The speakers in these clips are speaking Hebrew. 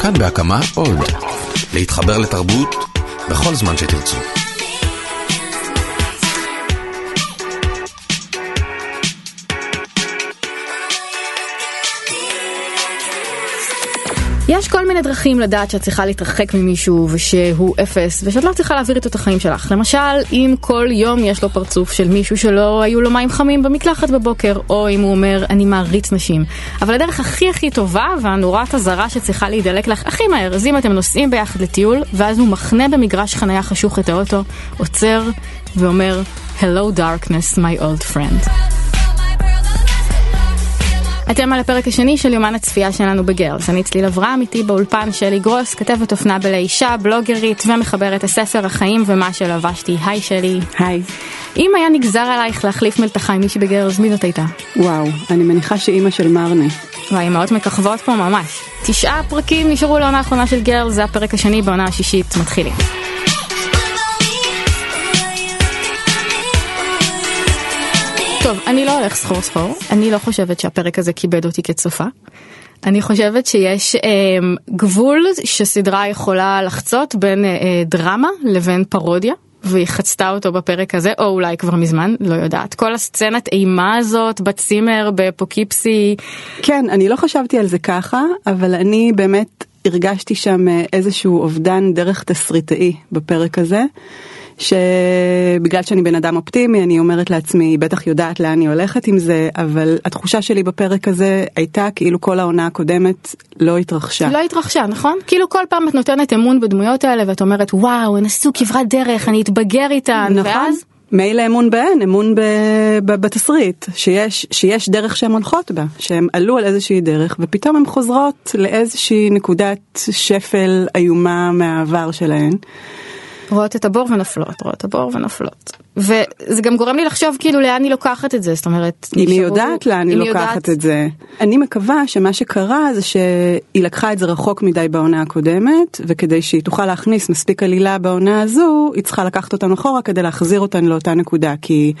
כאן בהקמה עוד. להתחבר לתרבות בכל זמן שתרצו. יש כל מיני דרכים לדעת שאת צריכה להתרחק ממישהו ושהוא אפס ושאת לא צריכה להעביר איתו את החיים שלך. למשל, אם כל יום יש לו פרצוף של מישהו שלא היו לו מים חמים במקלחת בבוקר, או אם הוא אומר אני מעריץ נשים. אבל הדרך הכי הכי טובה והנורת אזהרה שצריכה להידלק לך הכי מהר, אז אם אתם נוסעים ביחד לטיול, ואז הוא מחנה במגרש חניה חשוך את האוטו, עוצר ואומר Hello darkness my old friend. אתם על הפרק השני של יומן הצפייה שלנו בגרלס. אני צליל אברהם, איתי באולפן שלי גרוס, כתבת אופנה בלאישה, בלוגרית ומחברת הספר החיים ומה שלבשתי. היי שלי. היי. אם היה נגזר עלייך להחליף מלתחה עם מישהי בגרלס, מי זאת הייתה? וואו, אני מניחה שאימא של מרנה. וואי, אמהות מככבות פה ממש. תשעה פרקים נשארו לעונה האחרונה של גרלס, זה הפרק השני בעונה השישית, מתחילים. אני לא הולך סחור סחור, אני לא חושבת שהפרק הזה כיבד אותי כצופה. אני חושבת שיש אה, גבול שסדרה יכולה לחצות בין אה, דרמה לבין פרודיה. והיא חצתה אותו בפרק הזה, או אולי כבר מזמן, לא יודעת. כל הסצנת אימה הזאת בצימר, בפוקיפסי. כן, אני לא חשבתי על זה ככה, אבל אני באמת הרגשתי שם אה, איזשהו אובדן דרך תסריטאי בפרק הזה. שבגלל שאני בן אדם אופטימי אני אומרת לעצמי היא בטח יודעת לאן היא הולכת עם זה אבל התחושה שלי בפרק הזה הייתה כאילו כל העונה הקודמת לא התרחשה. לא התרחשה נכון? כאילו כל פעם את נותנת אמון בדמויות האלה ואת אומרת וואו הן עשו כברת דרך אני אתבגר איתן נכון. ואז. מילא אמון בהן, אמון ב, ב, בתסריט, שיש, שיש דרך שהן הולכות בה, שהן עלו על איזושהי דרך ופתאום הן חוזרות לאיזושהי נקודת שפל איומה מהעבר שלהן. רואות את הבור ונופלות, רואות את הבור ונופלות. וזה גם גורם לי לחשוב כאילו לאן היא לוקחת את זה, זאת אומרת... אם היא יודעת לאן היא לוקחת את זה. אני מקווה שמה שקרה זה שהיא לקחה את זה רחוק מדי בעונה הקודמת, וכדי שהיא תוכל להכניס מספיק עלילה בעונה הזו, היא צריכה לקחת אותנו אחורה כדי להחזיר אותנו לאותה נקודה, כי...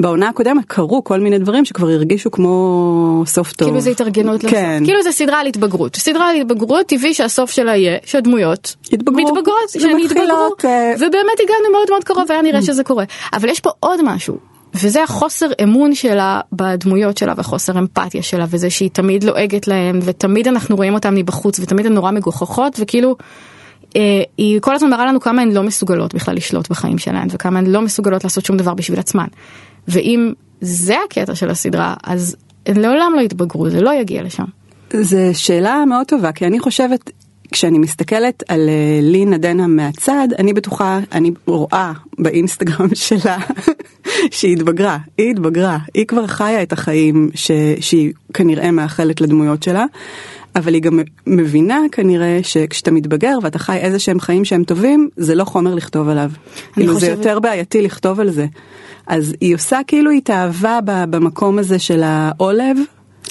בעונה הקודמת קרו כל מיני דברים שכבר הרגישו כמו סוף טוב. כאילו זה התארגנות לסוף. כן. כאילו זה סדרה על התבגרות. סדרה על התבגרות טבעי שהסוף שלה יהיה שהדמויות. מתבגרות, שהן יתבגרו. Uh... ובאמת הגענו מאוד מאוד קרוב והיה נראה שזה קורה. אבל יש פה עוד משהו. וזה החוסר אמון שלה בדמויות שלה וחוסר אמפתיה שלה וזה שהיא תמיד לועגת להם ותמיד אנחנו רואים אותם מבחוץ ותמיד הן נורא מגוחכות וכאילו אה, היא כל הזמן מראה לנו כמה הן לא מסוגלות בכלל לשלוט בחיים שלהן וכמה הן לא מסוגלות לעשות שום דבר בשביל עצמן. ואם זה הקטע של הסדרה, אז הם לעולם לא יתבגרו, זה לא יגיע לשם. זו שאלה מאוד טובה, כי אני חושבת, כשאני מסתכלת על אה, לינה דנהאם מהצד, אני בטוחה, אני רואה באינסטגרם שלה שהיא התבגרה, היא התבגרה, היא כבר חיה את החיים ש, שהיא כנראה מאחלת לדמויות שלה. אבל היא גם מבינה כנראה שכשאתה מתבגר ואתה חי איזה שהם חיים שהם טובים, זה לא חומר לכתוב עליו. כאילו חושבת... זה יותר בעייתי לכתוב על זה. אז היא עושה כאילו התאהבה במקום הזה של העולב.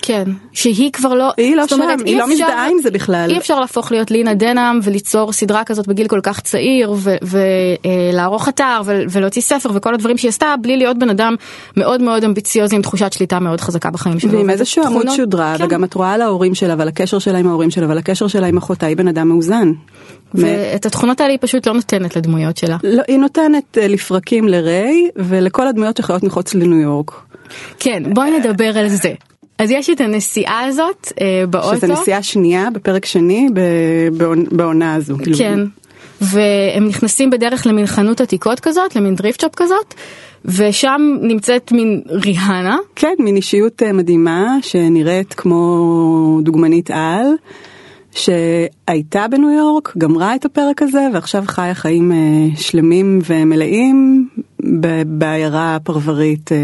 כן, שהיא כבר לא, היא לא שם, אומרת, היא לא מזדהה עם זה בכלל. אי אפשר להפוך להיות לינה דנאם וליצור סדרה כזאת בגיל כל כך צעיר ולערוך אה, אתר ולהוציא ספר וכל הדברים שהיא עשתה בלי להיות בן אדם מאוד מאוד אמביציוזי עם תחושת שליטה מאוד חזקה בחיים שלו. ועם איזשהו עמוד שודרה כן. וגם את רואה על ההורים שלה ועל הקשר שלה עם ההורים שלה ועל הקשר שלה עם אחותה היא בן אדם מאוזן. ואת התכונות האלה היא פשוט לא נותנת לדמויות שלה. לא, היא נותנת אה, לפרקים לריי ולכל הדמויות שיכולות מחוץ לניו יורק. כן, בואי נדבר על זה. אז יש את הנסיעה הזאת אה, באוטו. שזה נסיעה שנייה בפרק שני בעונה הזו. כאילו. כן. והם נכנסים בדרך למין חנות עתיקות כזאת, למין דריפט שופ כזאת, ושם נמצאת מין ריהנה. כן, מין אישיות אה, מדהימה שנראית כמו דוגמנית על. שהייתה בניו יורק, גמרה את הפרק הזה ועכשיו חיה חיים אה, שלמים ומלאים בעיירה פרברית אה,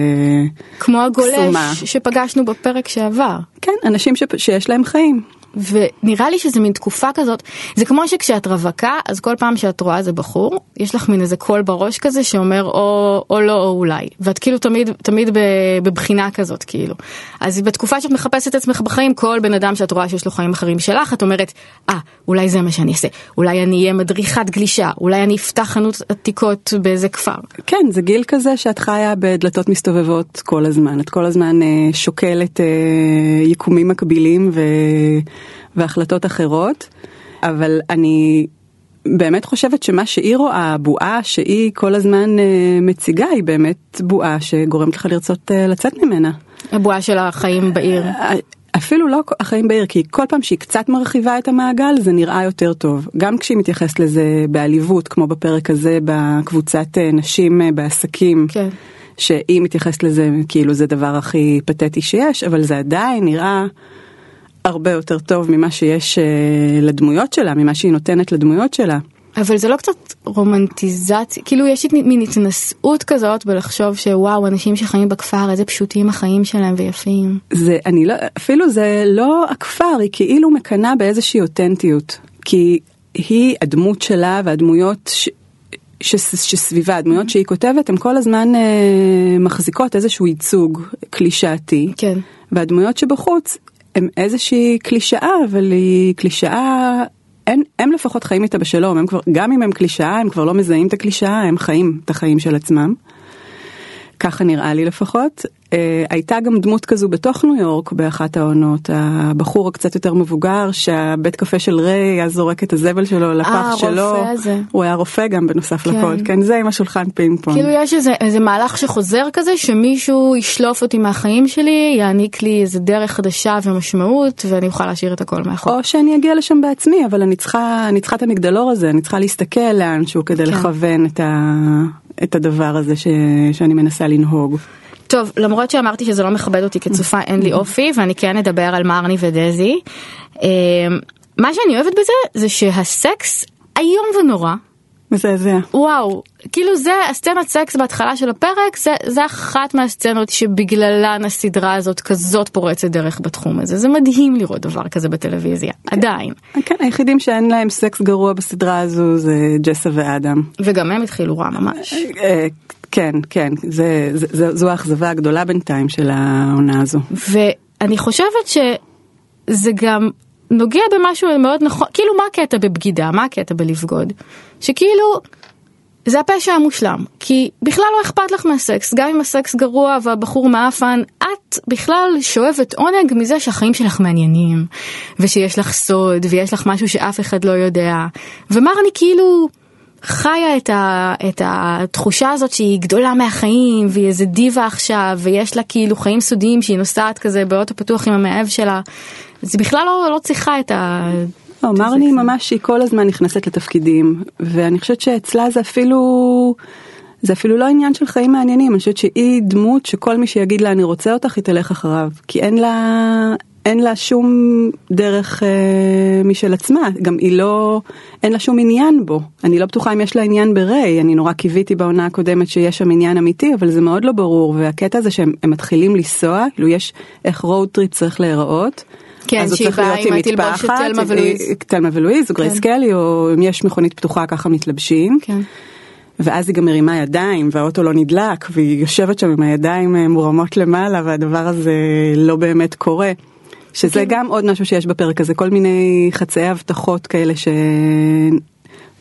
כמו הגולש קסומה. שפגשנו בפרק שעבר. כן, אנשים ש... שיש להם חיים. ונראה לי שזה מין תקופה כזאת, זה כמו שכשאת רווקה, אז כל פעם שאת רואה איזה בחור, יש לך מין איזה קול בראש כזה שאומר או, או לא או אולי, ואת כאילו תמיד, תמיד בבחינה כזאת כאילו. אז בתקופה שאת מחפשת את עצמך בחיים, כל בן אדם שאת רואה שיש לו חיים אחרים שלך, את אומרת, אה, ah, אולי זה מה שאני אעשה, אולי אני אהיה מדריכת גלישה, אולי אני אפתח חנות עתיקות באיזה כפר. כן, זה גיל כזה שאת חיה בדלתות מסתובבות כל הזמן, את כל הזמן אה, שוקלת אה, יקומים מקבילים ו... והחלטות אחרות. אבל אני באמת חושבת שמה שהיא רואה, הבועה שהיא כל הזמן אה, מציגה, היא באמת בועה שגורמת לך לרצות אה, לצאת ממנה. הבועה של החיים בעיר. אה, אפילו לא החיים בעיר, כי כל פעם שהיא קצת מרחיבה את המעגל זה נראה יותר טוב. גם כשהיא מתייחסת לזה בעליבות, כמו בפרק הזה בקבוצת נשים בעסקים. כן. שהיא מתייחסת לזה כאילו זה דבר הכי פתטי שיש, אבל זה עדיין נראה הרבה יותר טוב ממה שיש uh, לדמויות שלה, ממה שהיא נותנת לדמויות שלה. אבל זה לא קצת רומנטיזציה, כאילו יש מין התנשאות כזאת בלחשוב שוואו, אנשים שחיים בכפר, איזה פשוטים החיים שלהם ויפים. זה, אני לא, אפילו זה לא הכפר, היא כאילו מקנאה באיזושהי אותנטיות. כי היא, הדמות שלה והדמויות ש, ש, שסביבה, הדמויות שהיא כותבת, הן כל הזמן אה, מחזיקות איזשהו ייצוג קלישאתי. כן. והדמויות שבחוץ הם איזושהי קלישאה, אבל היא קלישאה, הם, הם לפחות חיים איתה בשלום, הם כבר, גם אם הם קלישאה, הם כבר לא מזהים את הקלישאה, הם חיים את החיים של עצמם. ככה נראה לי לפחות. אה, הייתה גם דמות כזו בתוך ניו יורק באחת העונות, הבחור הקצת יותר מבוגר שהבית קפה של ריי היה זורק את הזבל שלו לפח אה, שלו. הזה. הוא היה רופא גם בנוסף כן. לכל, כן זה עם השולחן פינג פונג. כאילו יש איזה, איזה מהלך שחוזר כזה שמישהו ישלוף אותי מהחיים שלי, יעניק לי איזה דרך חדשה ומשמעות ואני אוכל להשאיר את הכל מאחור. או שאני אגיע לשם בעצמי אבל אני צריכה, אני צריכה את המגדלור הזה, אני צריכה להסתכל לאנשהו כדי כן. לכוון את, ה, את הדבר הזה ש, שאני מנסה לנהוג. טוב, למרות שאמרתי שזה לא מכבד אותי כצופה, אין לי אופי, ואני כן אדבר על מרני ודזי. אה, מה שאני אוהבת בזה, זה שהסקס איום ונורא. מזעזע. וואו, כאילו זה הסצנת סקס בהתחלה של הפרק, זה, זה אחת מהסצנות שבגללן הסדרה הזאת כזאת פורצת דרך בתחום הזה. זה מדהים לראות דבר כזה בטלוויזיה, כן. עדיין. כן, היחידים שאין להם סקס גרוע בסדרה הזו זה ג'סה ואדם. וגם הם התחילו רע ממש. כן, כן, זה, זה, זה, זו האכזבה הגדולה בינתיים של העונה הזו. ואני חושבת שזה גם נוגע במשהו מאוד נכון, כאילו מה הקטע בבגידה, מה הקטע בלבגוד? שכאילו, זה הפשע המושלם, כי בכלל לא אכפת לך מהסקס, גם אם הסקס גרוע והבחור מעפן, את בכלל שואבת עונג מזה שהחיים שלך מעניינים, ושיש לך סוד, ויש לך משהו שאף אחד לא יודע. ומרני כאילו... חיה את, ה, את התחושה הזאת שהיא גדולה מהחיים והיא איזה דיבה עכשיו ויש לה כאילו חיים סודיים שהיא נוסעת כזה באוטו פתוח עם המאהב שלה. זה בכלל לא, לא צריכה את ה... לא, מרני ממש שהיא כל הזמן נכנסת לתפקידים ואני חושבת שאצלה זה אפילו זה אפילו לא עניין של חיים מעניינים אני חושבת שהיא דמות שכל מי שיגיד לה אני רוצה אותך היא תלך אחריו כי אין לה אין לה שום דרך אה, משל עצמה, גם היא לא, אין לה שום עניין בו. אני לא בטוחה אם יש לה עניין בריי, אני נורא קיוויתי בעונה הקודמת שיש שם עניין אמיתי, אבל זה מאוד לא ברור, והקטע הזה שהם מתחילים לנסוע, כאילו יש איך road trip צריך להיראות. כן, שהיא באה עם התלבושת תלמה ולואיז. תלמה ולואיז, או גרייס כן. קלי, או אם יש מכונית פתוחה ככה מתלבשים. כן. ואז היא גם מרימה ידיים והאוטו לא נדלק והיא יושבת שם עם הידיים אה, מורמות למעלה והדבר הזה לא באמת קורה. שזה כן. גם עוד משהו שיש בפרק הזה, כל מיני חצאי הבטחות כאלה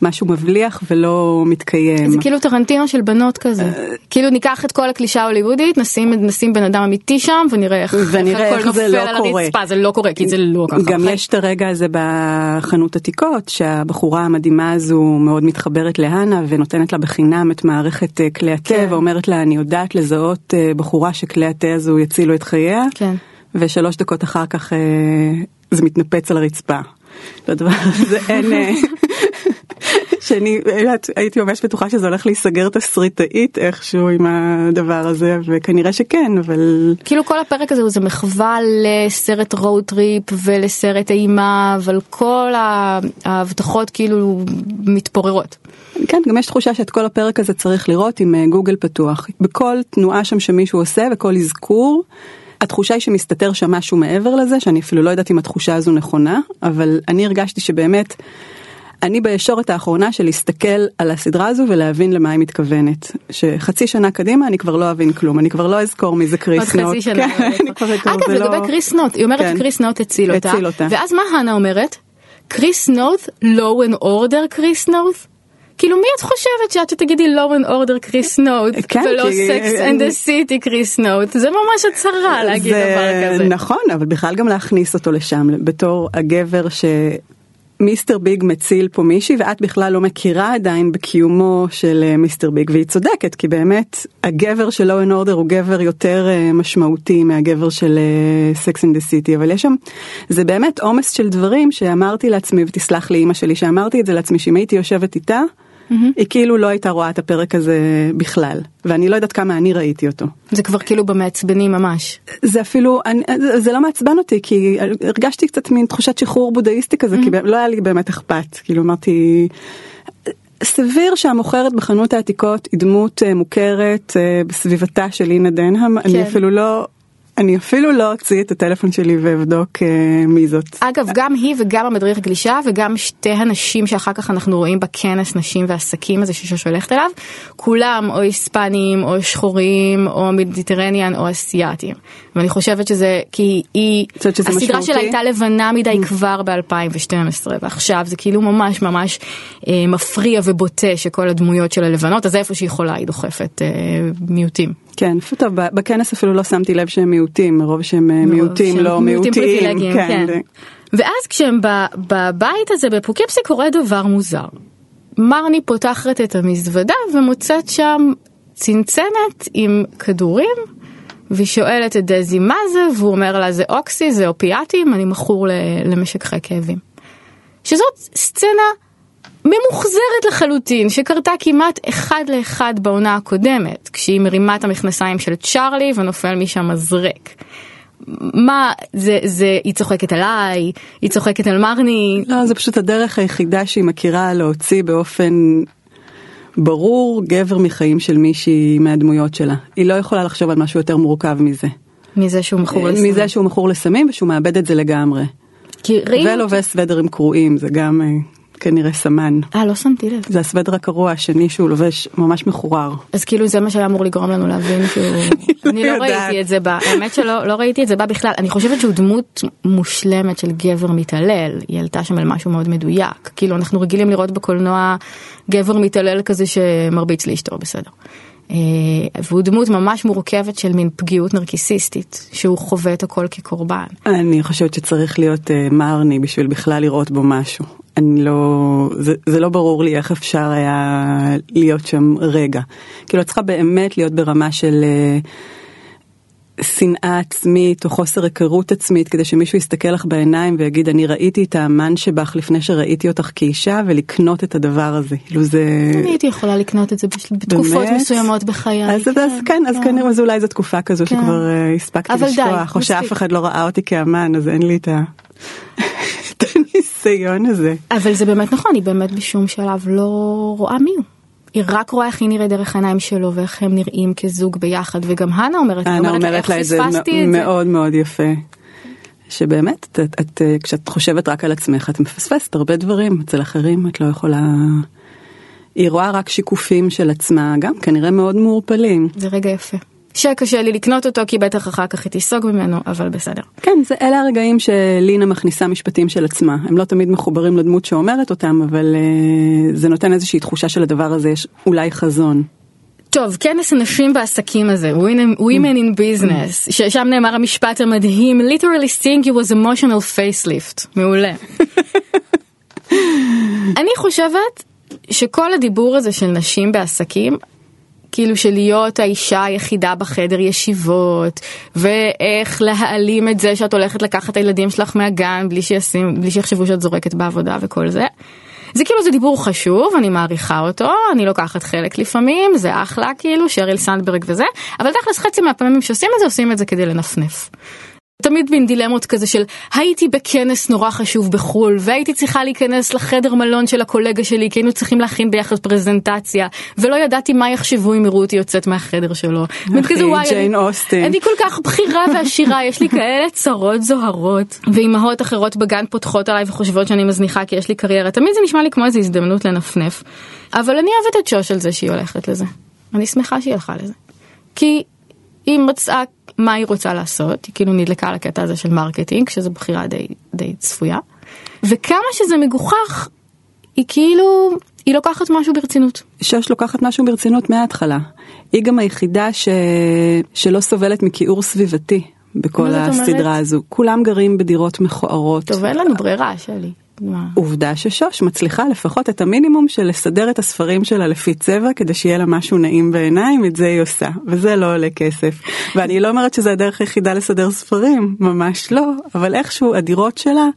שמשהו מבליח ולא מתקיים. זה כאילו טרנטינו של בנות כזה. אה, כאילו ניקח את כל הקלישה ההוליוודית, נשים, נשים בן אדם אמיתי שם ונראה איך, ונראה איך זה לא קורה. הרצפה, זה לא קורה כי זה לא ככה. גם יש את הרגע הזה בחנות עתיקות שהבחורה המדהימה הזו מאוד מתחברת להנה ונותנת לה בחינם את מערכת אה, כלי התה כן. ואומרת לה אני יודעת לזהות אה, בחורה שכלי התה הזו יצילו את חייה. כן. ושלוש דקות אחר כך אה, זה מתנפץ על הרצפה. לדבר הזה אין, אה, שאני הייתי ממש בטוחה שזה הולך להיסגר תסריטאית איכשהו עם הדבר הזה וכנראה שכן אבל כאילו כל הפרק הזה זה מחווה לסרט road trip ולסרט אימה אבל כל ההבטחות כאילו מתפוררות. כן גם יש תחושה שאת כל הפרק הזה צריך לראות עם אה, גוגל פתוח בכל תנועה שם שמישהו עושה וכל אזכור. התחושה היא שמסתתר שם משהו מעבר לזה, שאני אפילו לא יודעת אם התחושה הזו נכונה, אבל אני הרגשתי שבאמת, אני בישורת האחרונה של להסתכל על הסדרה הזו ולהבין למה היא מתכוונת. שחצי שנה קדימה אני כבר לא אבין כלום, אני כבר לא אזכור מי זה קריס נוט. עוד חצי שנה. כן, אגב, לגבי לא- קריס נוט, היא אומרת כן. שקריס נוט הציל אותה. ואז מה האנה אומרת? קריס נוט, law and order קריס נוט? כאילו מי את חושבת שאת תגידי law and order קריס נוט כן, ולא sex and the city קריס נוט זה ממש הצהרה להגיד דבר כזה. נכון אבל בכלל גם להכניס אותו לשם בתור הגבר ש... מיסטר ביג מציל פה מישהי ואת בכלל לא מכירה עדיין בקיומו של אה, מיסטר ביג והיא צודקת כי באמת הגבר של law order הוא גבר יותר אה, משמעותי מהגבר של סקס אין דה סיטי אבל יש שם זה באמת עומס של דברים שאמרתי לעצמי ותסלח לי אמא שלי שאמרתי את זה לעצמי שאם הייתי יושבת איתה. Mm-hmm. היא כאילו לא הייתה רואה את הפרק הזה בכלל ואני לא יודעת כמה אני ראיתי אותו. זה כבר כאילו במעצבנים ממש. זה אפילו אני, זה לא מעצבן אותי כי הרגשתי קצת מין תחושת שחרור בודהיסטי כזה mm-hmm. כי לא היה לי באמת אכפת כאילו אמרתי. סביר שהמוכרת בחנות העתיקות היא דמות אה, מוכרת אה, בסביבתה של אינה דנהאם, כן. אני אפילו לא אני אפילו לא אוציא את הטלפון שלי ואבדוק uh, מי זאת. אגב, גם היא וגם המדריך גלישה וגם שתי הנשים שאחר כך אנחנו רואים בכנס נשים ועסקים הזה ששוש הולכת אליו, כולם או היספנים או שחורים או מדיטרניאן או אסיאתים. ואני חושבת שזה כי היא, הסדרה שלה הייתה לבנה מדי mm. כבר ב-2012 ועכשיו זה כאילו ממש ממש אה, מפריע ובוטה שכל הדמויות של הלבנות, אז איפה שהיא יכולה היא דוחפת אה, מיעוטים. כן, טוב, בכנס אפילו לא שמתי לב שהם מיעוטים, מרוב שהם אה, מיעוטים, לא מיעוטים. פריבילגיים, כן. כן. ואז כשהם בבית הזה בפוקיפסי קורה דבר מוזר. מרני פותחת את המזוודה ומוצאת שם צנצנת עם כדורים והיא שואלת את דזי מה זה והוא אומר לה זה אוקסי זה אופיאטים אני מכור למשככי כאבים. שזאת סצנה ממוחזרת לחלוטין שקרתה כמעט אחד לאחד בעונה הקודמת כשהיא מרימה את המכנסיים של צ'ארלי ונופל משם מזרק. מה זה זה היא צוחקת עליי היא צוחקת על מרני לא זה פשוט הדרך היחידה שהיא מכירה להוציא באופן ברור גבר מחיים של מישהי מהדמויות שלה היא לא יכולה לחשוב על משהו יותר מורכב מזה. מזה שהוא מכור לסמים. מזה שהוא מכור לסמים ושהוא מאבד את זה לגמרי. כי ראינו... ולובש סוודרים קרועים זה גם אה, כנראה סמן. אה, לא שמתי לב. זה הסוודר הקרוע השני שהוא לובש ממש מחורר. אז כאילו זה מה שהיה אמור לגרום לנו להבין שהוא... אני לא ראיתי את זה בה, האמת שלא לא ראיתי את זה בה בכלל. אני חושבת שהוא דמות מושלמת של גבר מתעלל, היא עלתה שם על משהו מאוד מדויק. כאילו אנחנו רגילים לראות בקולנוע גבר מתעלל כזה שמרביץ לאשתו, בסדר. אה, והוא דמות ממש מורכבת של מין פגיעות נרקיסיסטית שהוא חווה את הכל כקורבן. אני חושבת שצריך להיות uh, מרני בשביל בכלל לראות בו משהו. אני לא, זה, זה לא ברור לי איך אפשר היה להיות שם רגע. כאילו את צריכה באמת להיות ברמה של uh, שנאה עצמית או חוסר היכרות עצמית כדי שמישהו יסתכל לך בעיניים ויגיד אני ראיתי את האמן שבך לפני שראיתי אותך כאישה ולקנות את הדבר הזה. כאילו זה... אני הייתי יכולה לקנות את זה בתקופות באמת? מסוימות בחיי. אז, כן, אז כן, אז כן. כנראה אז אולי זו תקופה כזו כן. שכבר uh, הספקתי לשכוח, או שאף אחד לא ראה אותי כאמן אז אין לי את ה... הניסיון הזה. אבל זה באמת נכון, היא באמת בשום שלב לא רואה מי הוא. היא רק רואה איך היא נראית דרך העיניים שלו ואיך הם נראים כזוג ביחד וגם הנה אומרת, הנה אומרת, אומרת לה את זה מאוד מאוד יפה. שבאמת את, את, את, כשאת חושבת רק על עצמך את מפספסת הרבה דברים אצל אחרים את לא יכולה. היא רואה רק שיקופים של עצמה גם כנראה מאוד מעורפלים. זה רגע יפה. שקשה לי לקנות אותו כי בטח אחר כך היא תיסוג ממנו, אבל בסדר. כן, זה, אלה הרגעים שלינה מכניסה משפטים של עצמה. הם לא תמיד מחוברים לדמות שאומרת אותם, אבל uh, זה נותן איזושהי תחושה שלדבר הזה יש אולי חזון. טוב, כנס הנשים בעסקים הזה, Women, women in Business, ששם נאמר המשפט המדהים, literally think you was emotional facelift, מעולה. אני חושבת שכל הדיבור הזה של נשים בעסקים, כאילו של להיות האישה היחידה בחדר ישיבות, ואיך להעלים את זה שאת הולכת לקחת את הילדים שלך מהגן בלי, שישים, בלי שיחשבו שאת זורקת בעבודה וכל זה. זה כאילו זה דיבור חשוב, אני מעריכה אותו, אני לוקחת חלק לפעמים, זה אחלה כאילו, שריל סנדברג וזה, אבל תכלס חצי מהפעמים שעושים את זה, עושים את זה כדי לנפנף. תמיד מין דילמות כזה של הייתי בכנס נורא חשוב בחו"ל והייתי צריכה להיכנס לחדר מלון של הקולגה שלי כי היינו צריכים להכין ביחד פרזנטציה ולא ידעתי מה יחשבו אם יראו אותי יוצאת מהחדר שלו. אחי ג'יין אוסטין. אני כל כך בכירה ועשירה יש לי כאלה צרות זוהרות ואימהות אחרות בגן פותחות עליי וחושבות שאני מזניחה כי יש לי קריירה תמיד זה נשמע לי כמו איזה הזדמנות לנפנף אבל אני אוהבת את שוש על זה שהיא הולכת לזה. אני שמחה שהיא הלכה לזה. כי היא מצאה מה היא רוצה לעשות, היא כאילו נדלקה על הקטע הזה של marketing, שזו בחירה די, די צפויה. וכמה שזה מגוחך, היא כאילו, היא לוקחת משהו ברצינות. שוש לוקחת משהו ברצינות מההתחלה. היא גם היחידה ש... שלא סובלת מכיעור סביבתי בכל הסדרה הזו. כולם גרים בדירות מכוערות. טוב, אין לנו ברירה, שלי. מה? עובדה ששוש מצליחה לפחות את המינימום של לסדר את הספרים שלה לפי צבע כדי שיהיה לה משהו נעים בעיניים, את זה היא עושה, וזה לא עולה כסף. ואני לא אומרת שזה הדרך היחידה לסדר ספרים, ממש לא, אבל איכשהו הדירות שלה,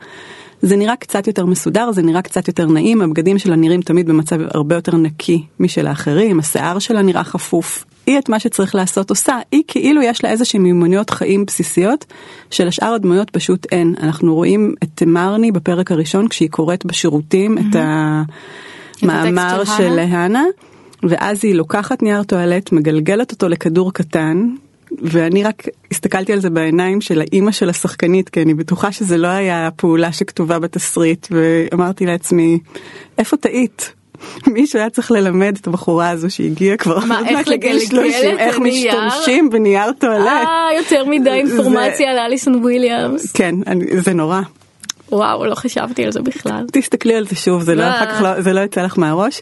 זה נראה קצת יותר מסודר, זה נראה קצת יותר נעים, הבגדים שלה נראים תמיד במצב הרבה יותר נקי משל האחרים, השיער שלה נראה חפוף. היא את מה שצריך לעשות עושה, היא כאילו יש לה איזושהי מיומנויות חיים בסיסיות שלשאר הדמויות פשוט אין. אנחנו רואים את מרני בפרק הראשון כשהיא קוראת בשירותים את המאמר של להנה, ואז היא לוקחת נייר טואלט, מגלגלת אותו לכדור קטן, ואני רק הסתכלתי על זה בעיניים של האימא של השחקנית כי אני בטוחה שזה לא היה פעולה שכתובה בתסריט ואמרתי לעצמי איפה טעית מישהו היה צריך ללמד את הבחורה הזו שהגיעה כבר מה, איך לגלגל את איך הנייר? משתמשים בנייר טואלט. אה, יותר מדי אינפורמציה על אליסון וויליאמס. כן, זה נורא. וואו, לא חשבתי על זה בכלל. תסתכלי על זה שוב, זה לא, אה. לא, לא יצא לך מהראש.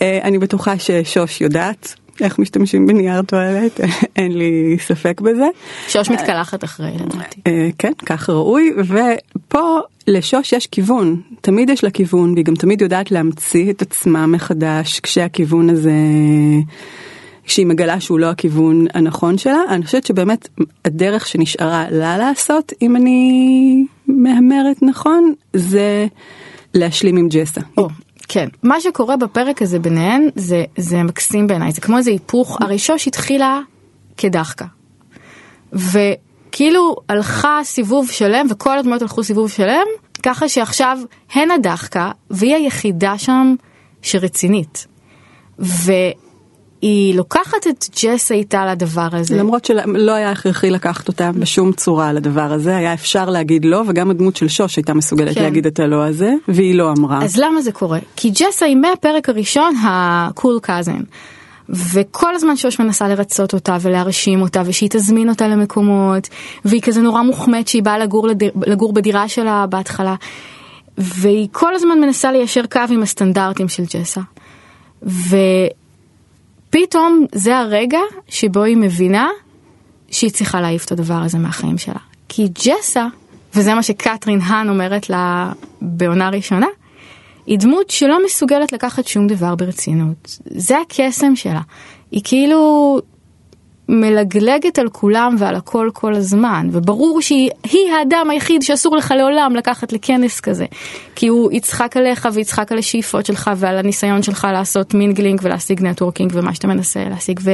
אה, אני בטוחה ששוש יודעת איך משתמשים בנייר טואלט, אין לי ספק בזה. שוש מתקלחת אחרי, לדעתי. אה, כן, כך ראוי, ופה לשוש יש כיוון, תמיד יש לה כיוון, והיא גם תמיד יודעת להמציא את עצמה מחדש כשהכיוון הזה, כשהיא מגלה שהוא לא הכיוון הנכון שלה. אני חושבת שבאמת הדרך שנשארה לה לעשות, אם אני מהמרת נכון, זה להשלים עם ג'סה. או, כן. מה שקורה בפרק הזה ביניהן זה, זה מקסים בעיניי, זה כמו איזה היפוך. הרי שוש התחילה כדחקה. וכאילו הלכה סיבוב שלם וכל הדמויות הלכו סיבוב שלם, ככה שעכשיו הן הדחקה והיא היחידה שם שרצינית. והיא לוקחת את ג'סה איתה לדבר הזה. למרות שלא היה הכרחי לקחת אותה בשום צורה על הדבר הזה, היה אפשר להגיד לא, וגם הדמות של שוש הייתה מסוגלת כן. להגיד את הלא הזה, והיא לא אמרה. אז למה זה קורה? כי ג'סה היא מהפרק הראשון הקול קאזן. וכל הזמן שוש מנסה לרצות אותה ולהרשים אותה ושהיא תזמין אותה למקומות והיא כזה נורא מוחמאת שהיא באה לגור, לדיר, לגור בדירה שלה בהתחלה והיא כל הזמן מנסה ליישר קו עם הסטנדרטים של ג'סה. ופתאום זה הרגע שבו היא מבינה שהיא צריכה להעיף את הדבר הזה מהחיים שלה. כי ג'סה, וזה מה שקתרין האן אומרת לה בעונה ראשונה, היא דמות שלא מסוגלת לקחת שום דבר ברצינות. זה הקסם שלה. היא כאילו מלגלגת על כולם ועל הכל כל הזמן, וברור שהיא היא האדם היחיד שאסור לך לעולם לקחת לכנס כזה. כי הוא יצחק עליך ויצחק על השאיפות שלך ועל הניסיון שלך לעשות mingling ולהשיג networking ומה שאתה מנסה להשיג. ו...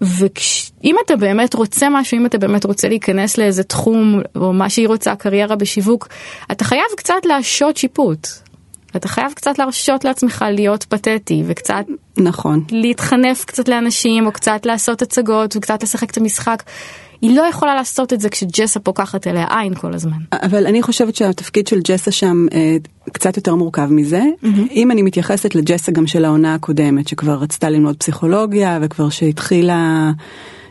ואם אתה באמת רוצה משהו, אם אתה באמת רוצה להיכנס לאיזה תחום, או מה שהיא רוצה, קריירה בשיווק, אתה חייב קצת להשעות שיפוט. אתה חייב קצת להרשות לעצמך להיות פתטי, וקצת נכון. להתחנף קצת לאנשים, או קצת לעשות הצגות, וקצת לשחק את המשחק. היא לא יכולה לעשות את זה כשג'סה פוקחת אליה עין כל הזמן. אבל אני חושבת שהתפקיד של ג'סה שם אה, קצת יותר מורכב מזה. Mm-hmm. אם אני מתייחסת לג'סה גם של העונה הקודמת, שכבר רצתה ללמוד פסיכולוגיה, וכבר שהתחילה...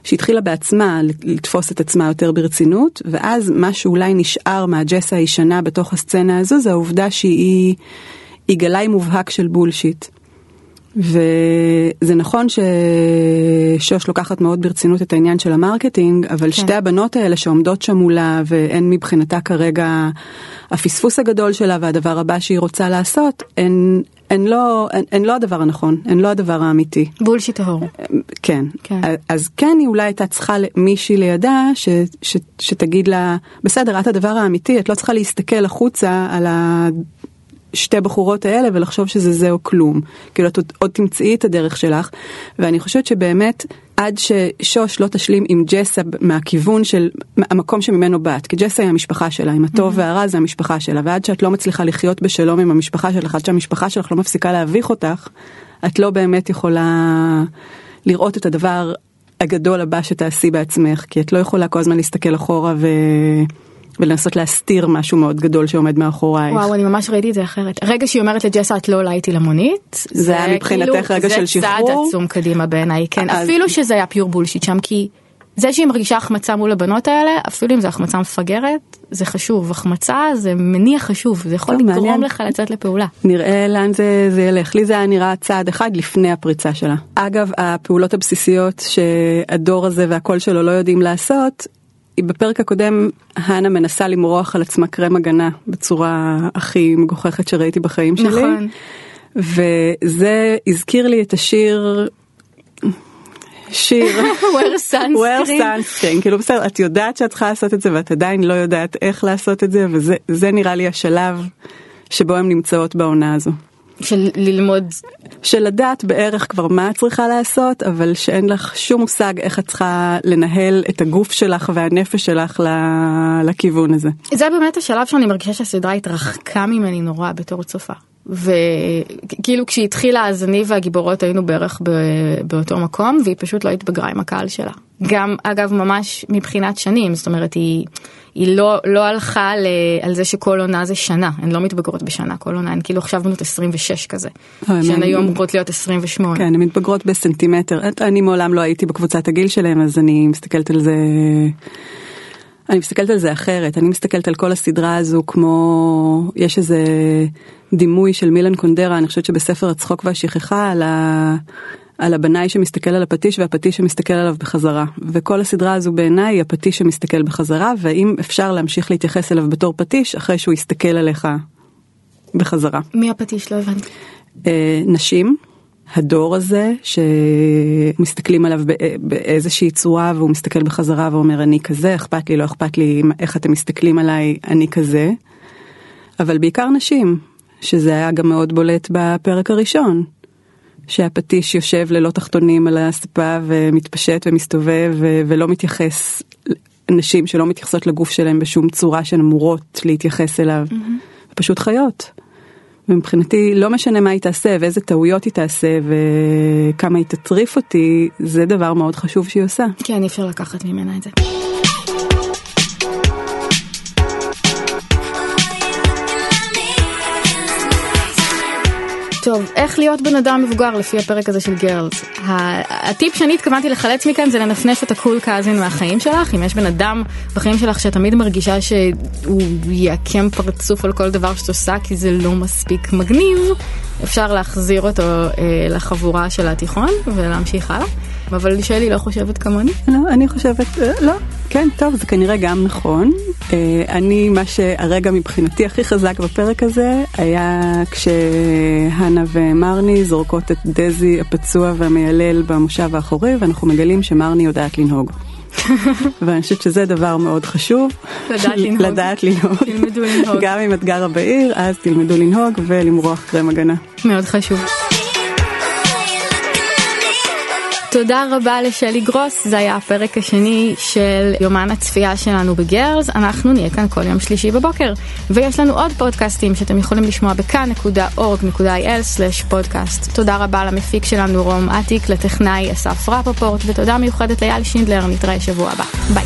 שהתחילה בעצמה לתפוס את עצמה יותר ברצינות, ואז מה שאולי נשאר מהג'סה הישנה בתוך הסצנה הזו, זה העובדה שהיא היא גלאי מובהק של bullshit. וזה נכון ששוש לוקחת מאוד ברצינות את העניין של ה marketing, אבל כן. שתי הבנות האלה שעומדות שם מולה והן מבחינתה כרגע הפספוס הגדול שלה והדבר הבא שהיא רוצה לעשות, הן, הן, לא, הן, הן לא הדבר הנכון, הן לא הדבר האמיתי. bullshit טהור. כן. כן. אז כן היא אולי הייתה צריכה מישהי לידה ש, ש, שתגיד לה, בסדר, את הדבר האמיתי, את לא צריכה להסתכל החוצה על ה... שתי בחורות האלה ולחשוב שזה זה או כלום. כאילו את עוד, עוד תמצאי את הדרך שלך, ואני חושבת שבאמת עד ששוש לא תשלים עם ג'סה מהכיוון של המקום שממנו באת, כי ג'סה היא המשפחה שלה, עם הטוב mm-hmm. והרע זה המשפחה שלה, ועד שאת לא מצליחה לחיות בשלום עם המשפחה שלך, עד שהמשפחה שלך לא מפסיקה להביך אותך, את לא באמת יכולה לראות את הדבר הגדול הבא שתעשי בעצמך, כי את לא יכולה כל הזמן להסתכל אחורה ו... ולנסות להסתיר משהו מאוד גדול שעומד מאחורייך. וואו, אני ממש ראיתי את זה אחרת. רגע שהיא אומרת לג'סה את לא עולה איתי למונית, זה היה מבחינתך כאילו, רגע של זה צעד שחרור? עצום קדימה בעיניי, כן. אז- אפילו שזה היה פיור בולשיט שם, כי זה שהיא מרגישה החמצה מול הבנות האלה, אפילו אם זו החמצה מפגרת, זה חשוב. החמצה זה מניע חשוב, זה יכול לגרום מעניין. לך לצאת לפעולה. נראה לאן זה, זה ילך. לי זה היה נראה צעד אחד לפני הפריצה שלה. אגב, הפעולות הבסיסיות שהדור הזה והקול שלו לא יודעים לעשות, בפרק הקודם הנה מנסה למרוח על עצמה קרם הגנה בצורה הכי מגוחכת שראיתי בחיים שלי. נכון. וזה הזכיר לי את השיר שיר wear wear sunscreen כאילו בסדר את יודעת שאת צריכה לעשות את זה ואת עדיין לא יודעת איך לעשות את זה וזה נראה לי השלב שבו הן נמצאות בעונה הזו. של ללמוד של לדעת בערך כבר מה את צריכה לעשות אבל שאין לך שום מושג איך את צריכה לנהל את הגוף שלך והנפש שלך לכיוון הזה. זה באמת השלב שאני מרגישה שהסדרה התרחקה ממני נורא בתור צופה. וכאילו כשהתחילה אז אני והגיבורות היינו בערך באותו מקום והיא פשוט לא התבגרה עם הקהל שלה. גם אגב ממש מבחינת שנים זאת אומרת היא, היא לא, לא הלכה ל, על זה שכל עונה זה שנה הן לא מתבגרות בשנה כל עונה הן כאילו עכשיו בנות 26 כזה. שהן היום אמורות להיות 28. כן הן מתבגרות בסנטימטר אני מעולם לא הייתי בקבוצת הגיל שלהם אז אני מסתכלת על זה. אני מסתכלת על זה אחרת, אני מסתכלת על כל הסדרה הזו כמו, יש איזה דימוי של מילן קונדרה, אני חושבת שבספר הצחוק והשכחה על, ה, על הבנאי שמסתכל על הפטיש והפטיש שמסתכל עליו בחזרה. וכל הסדרה הזו בעיניי היא הפטיש שמסתכל בחזרה, והאם אפשר להמשיך להתייחס אליו בתור פטיש אחרי שהוא יסתכל עליך בחזרה. מי הפטיש? לא הבנתי. אה, נשים. הדור הזה שמסתכלים עליו באיזושהי צורה והוא מסתכל בחזרה ואומר אני כזה אכפת לי לא אכפת לי איך אתם מסתכלים עליי אני כזה. אבל בעיקר נשים שזה היה גם מאוד בולט בפרק הראשון. שהפטיש יושב ללא תחתונים על הספה ומתפשט ומסתובב ולא מתייחס נשים שלא מתייחסות לגוף שלהם בשום צורה שהן אמורות להתייחס אליו. Mm-hmm. פשוט חיות. ומבחינתי לא משנה מה היא תעשה ואיזה טעויות היא תעשה וכמה היא תטריף אותי, זה דבר מאוד חשוב שהיא עושה. כן, אי אפשר לקחת ממנה את זה. טוב, איך להיות בן אדם מבוגר לפי הפרק הזה של גרלס. הטיפ שאני התכוונתי לחלץ מכאן זה לנפנף את הקול קאזין מהחיים שלך. אם יש בן אדם בחיים שלך שתמיד מרגישה שהוא יעקם פרצוף על כל דבר שאת עושה כי זה לא מספיק מגניב, אפשר להחזיר אותו אה, לחבורה של התיכון ולהמשיך הלאה. אבל שלי לא חושבת כמוני. לא, אני חושבת, אה, לא, כן, טוב, זה כנראה גם נכון. אה, אני, מה שהרגע מבחינתי הכי חזק בפרק הזה, היה כשהנה ומרני זורקות את דזי הפצוע והמיילל במושב האחורי, ואנחנו מגלים שמרני יודעת לנהוג. ואני חושבת שזה דבר מאוד חשוב. לדעת לנהוג. לדעת לנהוג. תלמדו לנהוג. גם אם את גרה בעיר, אז תלמדו לנהוג ולמרוח קרם הגנה. מאוד חשוב. תודה רבה לשלי גרוס, זה היה הפרק השני של יומן הצפייה שלנו בגרלס, אנחנו נהיה כאן כל יום שלישי בבוקר. ויש לנו עוד פודקאסטים שאתם יכולים לשמוע בכאן.org.il/פודקאסט. תודה רבה למפיק שלנו רום אטיק, לטכנאי אסף רפפורט, ותודה מיוחדת לאייל שינדלר, נתראה שבוע הבא. ביי.